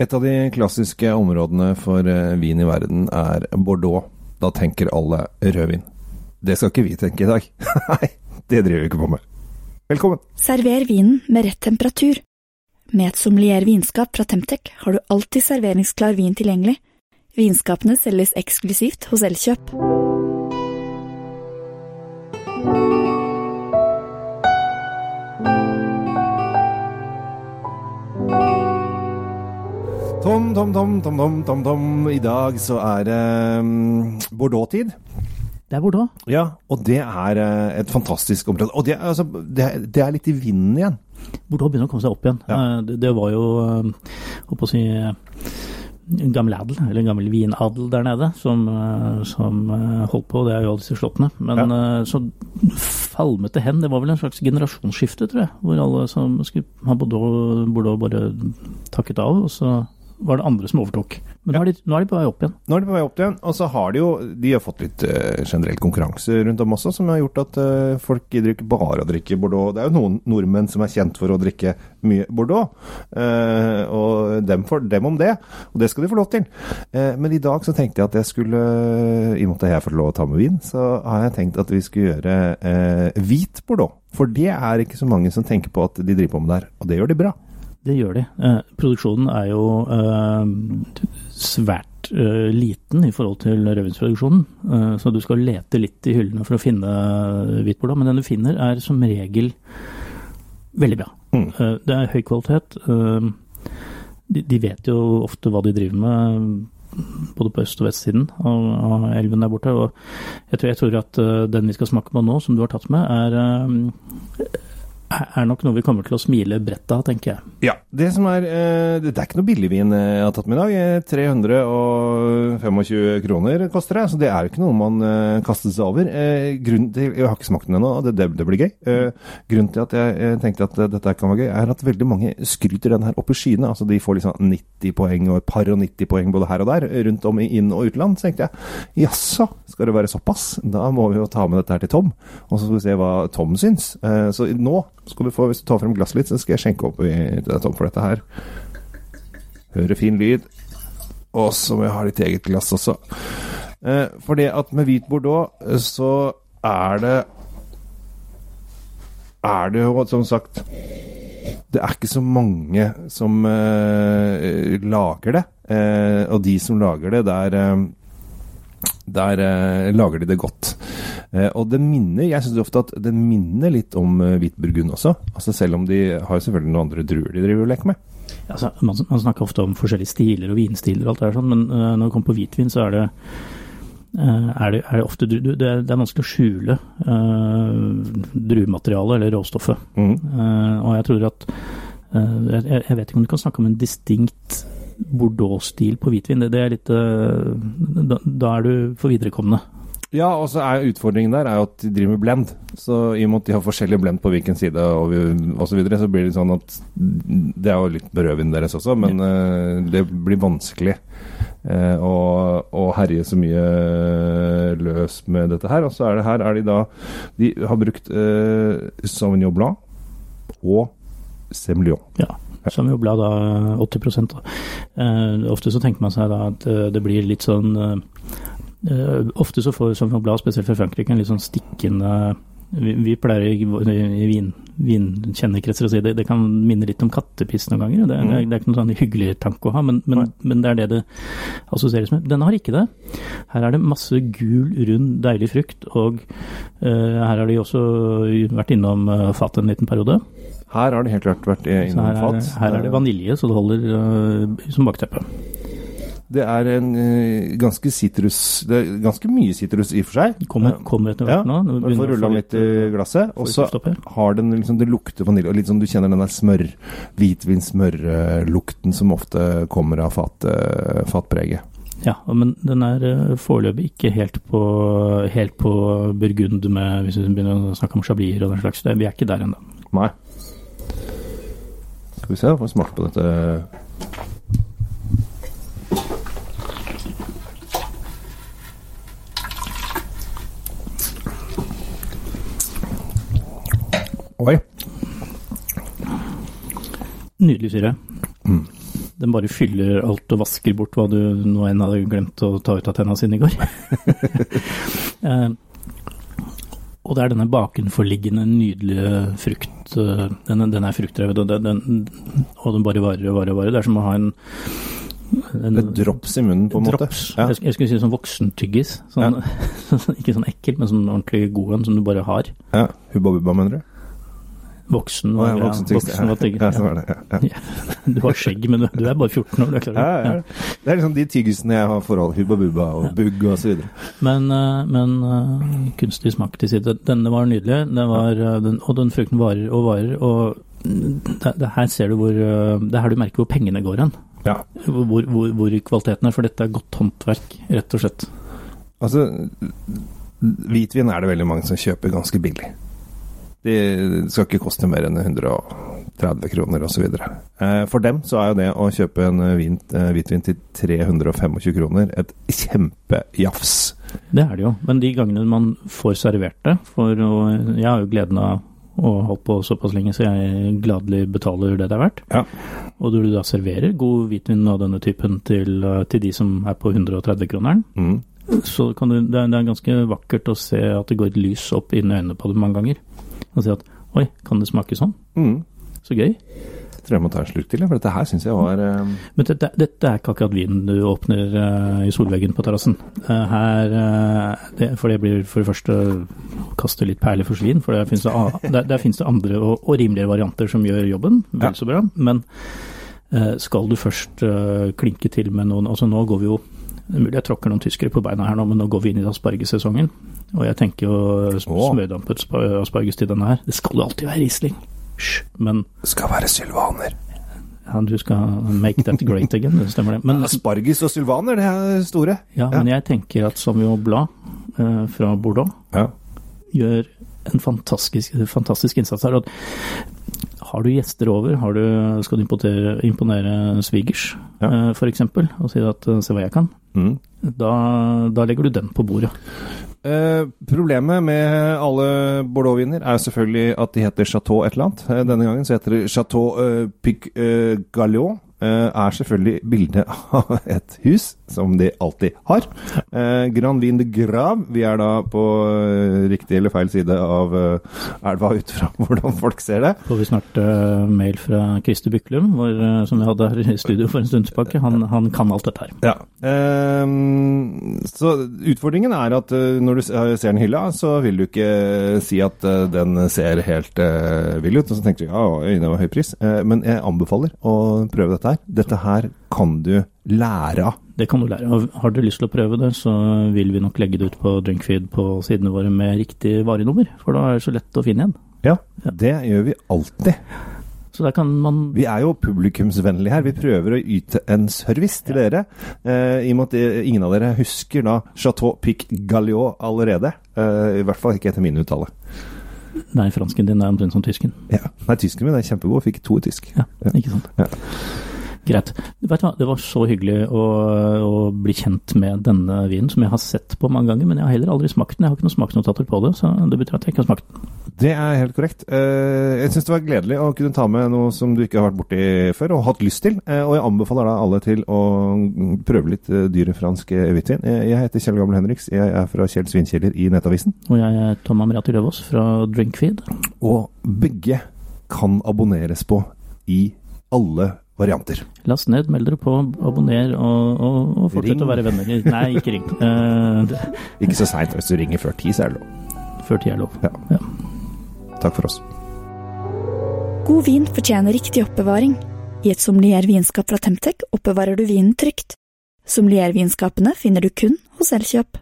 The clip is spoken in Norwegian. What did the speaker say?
Et av de klassiske områdene for eh, vin i verden er Bordeaux. Da tenker alle rødvin. Det skal ikke vi tenke i dag. Nei, det driver vi ikke på med. Velkommen. Server vinen med rett temperatur. Med et sommelier vinskap fra Temtec har du alltid serveringsklar vin tilgjengelig. Vinskapene selges eksklusivt hos Elkjøp. Tom. I dag så er det um, Bordeaux-tid. Det er Bordeaux. Ja, og det er uh, et fantastisk område. Og det, altså, det, det er litt i vinden igjen. Bordeaux begynner å komme seg opp igjen. Ja. Uh, Det, det var jo, uh, holdt på å si, en gammel adel, eller en gammel vinadel der nede, som, som holdt på. Det er jo alle disse slottene. Men ja. så det hen. Det var vel en slags generasjonsskifte, tror jeg. Hvor alle som skulle ha Bordeaux, Bordeaux bare takket av, og så var det andre som overtok. Men nå, er de, nå er de på vei opp igjen. Nå er de på vei opp igjen, og så har de jo De har fått litt uh, generell konkurranse rundt om også, som har gjort at uh, folk gidder ikke bare å drikke Bordeaux. Det er jo noen nordmenn som er kjent for å drikke mye Bordeaux, uh, og dem, for, dem om det. Og det skal de få lov til. Men i dag så tenkte jeg at jeg skulle I og med at jeg får lov å ta med vin, så har jeg tenkt at vi skulle gjøre hvit Bordeaux. For det er ikke så mange som tenker på at de driver på med det her, og det gjør de bra. Det gjør de. Eh, produksjonen er jo eh, svært eh, liten i forhold til rødvinsproduksjonen, eh, så du skal lete litt i hyllene for å finne hvitbola. Men den du finner, er som regel veldig bra. Mm. Eh, det er høy kvalitet. eh, de, de vet jo ofte hva de driver med, både på øst- og vestsiden av, av elven der borte. Og jeg tror, jeg tror at eh, den vi skal smake på nå, som du har tatt med, er eh, er nok noe vi kommer til å smile bredt av, tenker jeg. Ja, det som er eh, Det er ikke noe billigvin jeg har tatt med i dag. Eh, 325 kroner koster det, så det er jo ikke noe man eh, kaster seg over. Eh, til, Jeg har ikke smakt den ennå, det, det, blir gøy. Eh, grunnen til at jeg eh, tenkte at eh, dette kan være gøy, er at veldig mange skryter den her opp i skyene. Altså de får liksom 90 poeng og et par og 90 poeng både her og der, rundt om i inn- og utland. Så tenkte jeg jaså, skal det være såpass? Da må vi jo ta med dette her til Tom, og så skal vi se hva Tom syns. Eh, så nå skal du få, hvis du tar frem glasset litt, så skal jeg skjenke opp til deg, Tom, for dette her. Hører fin lyd. Og så må jeg ha litt eget glass også. Eh, for det at med hvit bordeaux, så er det Er det jo, som sagt Det er ikke så mange som eh, lager det. Eh, og de som lager det, der eh, der eh, lager de det godt. Eh, og det minner Jeg syns ofte at det minner litt om eh, hvit burgund også. Altså Selv om de har selvfølgelig noen andre druer de driver og leker med. Altså, man, man snakker ofte om forskjellige stiler og vinstiler og alt det der, sånn, men uh, når det kommer på hvitvin, så er det, uh, er det, er det ofte det er, det er vanskelig å skjule uh, druematerialet eller råstoffet. Mm. Og jeg tror at jeg, jeg vet ikke om du kan snakke om en distinkt Bordeaux-stil på hvitvin. Det, er litt da, da er du for viderekomne. Ja, og så er utfordringen der er jo at de driver med blend. Så i og med at de har forskjellige blend på hvilken side og, og så videre, så blir det sånn at Det er jo litt berøvin deres også, men uh, det blir vanskelig uh, å, å herje så mye løs med dette her. Og så er det her er de da De har brukt uh, Sauvignon Blanc og Semillon. Ja, som jo blir da 80 da. Eh, ofte så tenker man seg da at eh, det blir litt sånn eh, eh, Ofte så får Sauvignon Blanc, spesielt fra Frankrike, en litt sånn stikkende vi, vi pleier i, i vin, vinkjennerkretser å si det, det kan minne litt om kattepiss noen ganger. Det, det, er, det er ikke noen sånn hyggelig tanke å ha, men, men, men det er det det assosieres med. Denne har ikke det. Her er det masse gul, rund, deilig frukt, og uh, her har de også vært innom uh, fatet en liten periode. Her har de helt klart vært eh, innom fat. her er det vanilje, så det holder uh, som bakteppe. Det er en uh, ganske sitrus Det er ganske mye sitrus i og for seg. Kommer, kommer etter Ja, hvert nå. Når Du vi får å rulla få litt i glasset, og så har den liksom Det lukter vanilje, og litt sånn du kjenner den der smør Hvitvinsmørlukten som ofte kommer av fat, eh, fatpreget. Ja, men den er foreløpig ikke helt på, helt på burgund med Hvis vi begynner å snakke om chablier og den slags. Vi er ikke der ennå. Nei. Skal vi se, får smake på dette Oi. Nydelig syre. Den bare fyller alt og vasker bort hva du nå enn hadde glemt å ta ut av tenna sine i går. Eh, og det er denne bakenforliggende nydelige frukt eh, Den, den er fruktdrevet, og den, den, og den bare varer og varer og varer. Det er som å ha en, en Et drops i munnen, på en måte. Ja. Jeg, jeg skulle si sånn voksentyggis. Sånn, ikke sånn ekkel, men sånn ordentlig god en som du bare har. Ja. Hubba bubba, mener du? Voksen var, ja, voksen, voksen var tyggis. Ja, var det. Ja, ja. Du har skjegg, men du, er bare 14 år. Du er det? ja. Det er liksom de tyggisene jeg har forhold Hubba bubba og bugg og så videre. Men, eh, men eh, kunstig smak til side. Denne var nydelig, den var, eh, den, og den frukten varer og varer. Og det, det her ser du hvor Det er her du merker hvor pengene går hen. Ja. Hvor, hvor, hvor kvaliteten er, for dette er godt håndverk, rett og slett. Altså, hvitvin er det veldig mange som kjøper ganske billig. De skal ikke koste mer enn 130 kroner osv. Eh, For dem så er jo det å kjøpe en vin, eh, hvitvin til 325 kroner et kjempejafs. Det er det jo. Men de gangene man får servert det, for å, jeg har jo gleden av å holde holdt på såpass lenge, så jeg gladelig betaler det det er verdt. Ja. Og når du da serverer god hvitvin av denne typen til, eh, til de som er på 130-kroneren, Mm. så kan du, det, er, det er ganske vakkert å se at det går et lys opp inn i øynene på det mange ganger. Og si at oi, kan det smake sånn? Mm. Så gøy. Jeg Tror jeg må ta en slurk til, for dette her syns jeg var eh, Men dette, dette er ikke akkurat vinen du åpner uh, i solveggen på terrassen. Uh, her uh, det, For det blir for det første å kaste litt perler for svin, for der finnes det, der, der det andre og, og rimeligere varianter som gjør jobben vel så bra. Men skal du først klinke til med noen Altså nå går vi jo mulig jeg tråkker noen tyskere på beina her nå, men nå går vi inn i aspargesesongen. Og jeg tenker jo smørdampet asparges til denne her. Det skal jo alltid være Riesling. Hysj. Men Skal være sylvaner. ja, du skal make that great again, det stemmer det. Men, Asparges og sylvaner, det er store. ja, men jeg tenker at Samuel Blad eh, fra Bordeaux Ja. gjør en fantastisk, fantastisk innsats her. Og har du gjester over, har du, skal du imponere, imponere svigers Ja. eh, eksempel, og si at eh, se hva jeg kan, Mm. da, da legger du den på bordet. Eh, problemet med alle Bordeaux-viner er selvfølgelig at de heter Chateau et eller annet. Eh, denne gangen så heter det Chateau eh, Pic Galliot. Eh, er selvfølgelig bildet av et hus, som de alltid har. Eh, Grand Vin de Grav. Vi er da på eh, riktig eller feil side av eh, elva ut fra hvordan folk ser det. Får vi snart eh, mail fra Christer Byklum, hvor, eh, som vi hadde her i studio for en stund tilbake. Han, han kan alt dette her. Ja. Ehm, så utfordringen er at eh, når du ser den hylla, så vil du ikke si at eh, den ser helt vill ut. Og så tenker du ja, øynene det var høy pris. Eh, men jeg anbefaler å prøve dette her. Dette her kan du lære av. Det kan du lære. av. har du lyst til å prøve det, så vil vi nok legge det ut på Drinkfeed på sidene våre med riktig varenummer, for da er det så lett å finne igjen. Ja, Ja. det gjør vi alltid. Så der kan man Vi er jo publikumsvennlige her. Vi prøver å yte en service til dere. Eh, I og med at ingen av dere husker da Chateau Pic Galliot allerede. Eh, I hvert fall ikke etter min uttale. Nei, fransken din er omtrent som tysken. Ja. Nei, tysken min er kjempegod. Fikk to i tysk. Ja, ikke sant. Ja. Greit. Vet du hva, det var så hyggelig å, å bli kjent med denne vinen, som jeg har sett på mange ganger, men jeg har heller aldri smakt den. Jeg har ikke noen smaksnotater på det, så det betyr at jeg ikke har smakt den. Det er helt korrekt. Eh, Jeg syns det var gledelig å kunne ta med noe som du ikke har vært borti før og hatt lyst til. Eh, Og jeg anbefaler da alle til å prøve litt eh, dyre fransk hvitvin. Jeg heter Kjell Gamle Henriks. Jeg er fra Kjell Svinkjeller i Nettavisen. Og jeg er Tom Amriati Løvaas fra Drinkfeed. Og begge kan abonneres på i alle varianter. Last ned, meld dere på, abonner og, og, og fortsett å være venner. Nei, ikke ring. Eh, Ikke så seint. Hvis du ringer før ti, så er det lov. før tid er lov. Ja. Takk for oss. God vin fortjener riktig oppbevaring. I et sommelier-vinskap fra Temtec oppbevarer du vinen trygt. Sommelier-vinskapene finner du kun hos Elkjøp.